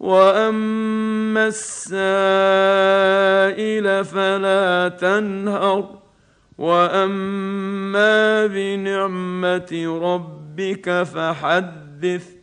واما السائل فلا تنهر واما بنعمه ربك فحدث